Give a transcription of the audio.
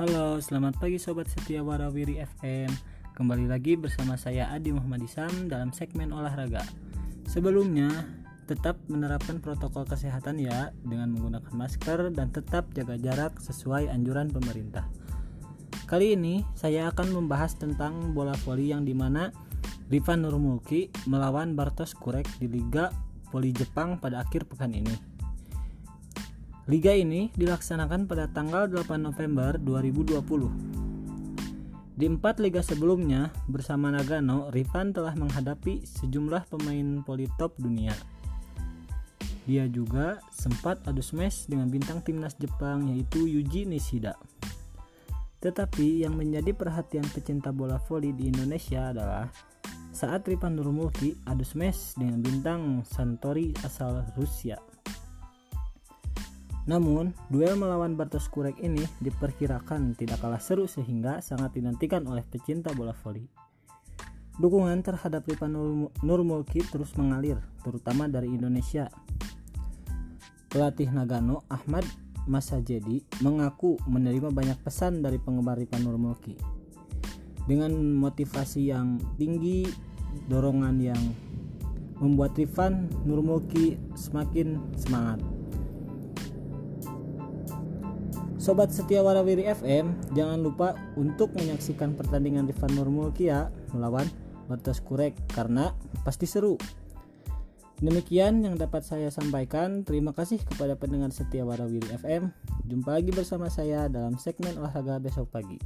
Halo, selamat pagi Sobat Setia Warawiri FM Kembali lagi bersama saya Adi Muhammad Isam dalam segmen olahraga. Sebelumnya, tetap menerapkan protokol kesehatan ya Dengan menggunakan masker dan tetap jaga jarak sesuai anjuran pemerintah. Kali ini saya akan membahas tentang bola voli yang di mana Rifan Nurmulki melawan Bartosz Kurek di Liga Voli Jepang pada akhir pekan ini Liga ini dilaksanakan pada tanggal 8 November 2020. Di empat liga sebelumnya, bersama Nagano, Rifan telah menghadapi sejumlah pemain poli top dunia. Dia juga sempat adu smash dengan bintang timnas Jepang yaitu Yuji Nishida. Tetapi yang menjadi perhatian pecinta bola voli di Indonesia adalah saat Rifan Nurmulki adu smash dengan bintang Santori asal Rusia. Namun, duel melawan Bartosz Kurek ini diperkirakan tidak kalah seru sehingga sangat dinantikan oleh pecinta bola voli. Dukungan terhadap Ripan Nurmulki terus mengalir, terutama dari Indonesia. Pelatih Nagano, Ahmad Masajedi, mengaku menerima banyak pesan dari penggemar Ripan Nurmulki. Dengan motivasi yang tinggi, dorongan yang membuat Rifan Nurmulki semakin semangat. Sobat setia Warawiri FM, jangan lupa untuk menyaksikan pertandingan Rifan Nurmulkia melawan Bartosz Kurek karena pasti seru. Demikian yang dapat saya sampaikan. Terima kasih kepada pendengar setia Warawiri FM. Jumpa lagi bersama saya dalam segmen olahraga besok pagi.